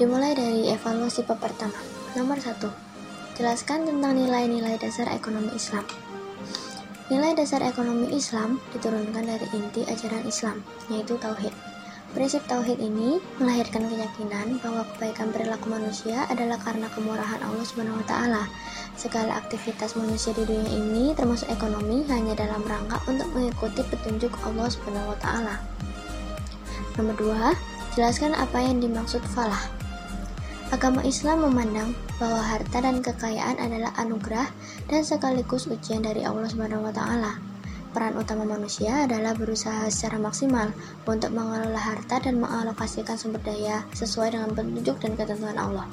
Dimulai dari evaluasi bab pertama. Nomor 1. Jelaskan tentang nilai-nilai dasar ekonomi Islam. Nilai dasar ekonomi Islam diturunkan dari inti ajaran Islam, yaitu tauhid. Prinsip tauhid ini melahirkan keyakinan bahwa kebaikan perilaku manusia adalah karena kemurahan Allah taala. Segala aktivitas manusia di dunia ini termasuk ekonomi hanya dalam rangka untuk mengikuti petunjuk Allah taala. Nomor 2, jelaskan apa yang dimaksud falah. Agama Islam memandang bahwa harta dan kekayaan adalah anugerah dan sekaligus ujian dari Allah Subhanahu wa taala. Peran utama manusia adalah berusaha secara maksimal untuk mengelola harta dan mengalokasikan sumber daya sesuai dengan petunjuk dan ketentuan Allah,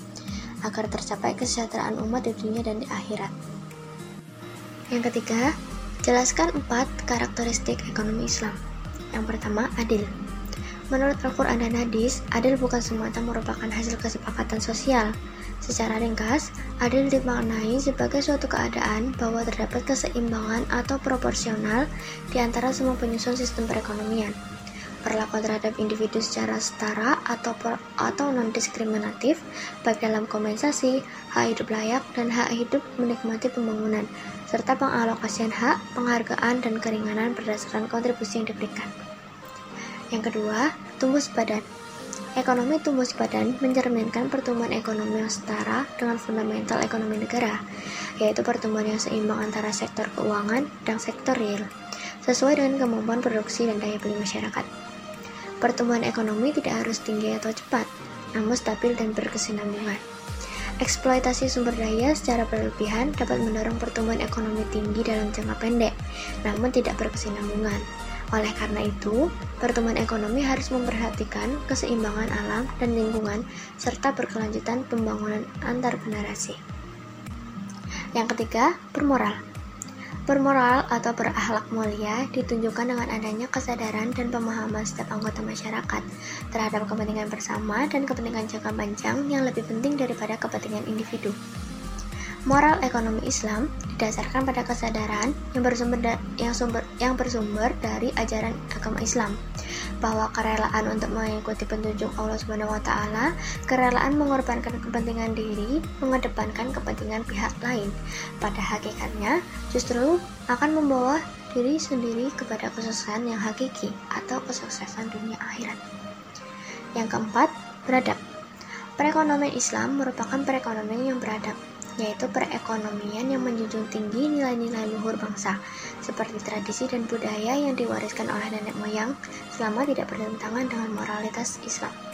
agar tercapai kesejahteraan umat di dunia dan di akhirat. Yang ketiga, jelaskan empat karakteristik ekonomi Islam. Yang pertama, adil. Menurut Al-Quran dan Hadis, adil bukan semata merupakan hasil kesepakatan sosial, Secara ringkas, adil dimaknai sebagai suatu keadaan bahwa terdapat keseimbangan atau proporsional di antara semua penyusun sistem perekonomian. Perlakuan terhadap individu secara setara atau atau non diskriminatif, baik dalam kompensasi, hak hidup layak, dan hak hidup menikmati pembangunan, serta pengalokasian hak, penghargaan, dan keringanan berdasarkan kontribusi yang diberikan. Yang kedua, tumbuh sepadan. Ekonomi tumbuh sepadan mencerminkan pertumbuhan ekonomi yang setara dengan fundamental ekonomi negara, yaitu pertumbuhan yang seimbang antara sektor keuangan dan sektor real, sesuai dengan kemampuan produksi dan daya beli masyarakat. Pertumbuhan ekonomi tidak harus tinggi atau cepat, namun stabil dan berkesinambungan. Eksploitasi sumber daya secara berlebihan dapat mendorong pertumbuhan ekonomi tinggi dalam jangka pendek, namun tidak berkesinambungan. Oleh karena itu, pertumbuhan ekonomi harus memperhatikan keseimbangan alam dan lingkungan serta berkelanjutan pembangunan antar generasi. Yang ketiga, bermoral. Bermoral atau berakhlak mulia ditunjukkan dengan adanya kesadaran dan pemahaman setiap anggota masyarakat terhadap kepentingan bersama dan kepentingan jangka panjang yang lebih penting daripada kepentingan individu. Moral ekonomi Islam didasarkan pada kesadaran yang bersumber yang sumber yang bersumber dari ajaran agama Islam bahwa kerelaan untuk mengikuti petunjuk Allah Subhanahu wa taala, kerelaan mengorbankan kepentingan diri, mengedepankan kepentingan pihak lain. Pada hakikatnya, justru akan membawa diri sendiri kepada kesuksesan yang hakiki atau kesuksesan dunia akhirat. Yang keempat, beradab. Perekonomian Islam merupakan perekonomian yang beradab yaitu perekonomian yang menjunjung tinggi nilai-nilai luhur bangsa, seperti tradisi dan budaya yang diwariskan oleh nenek moyang selama tidak bertentangan dengan moralitas Islam.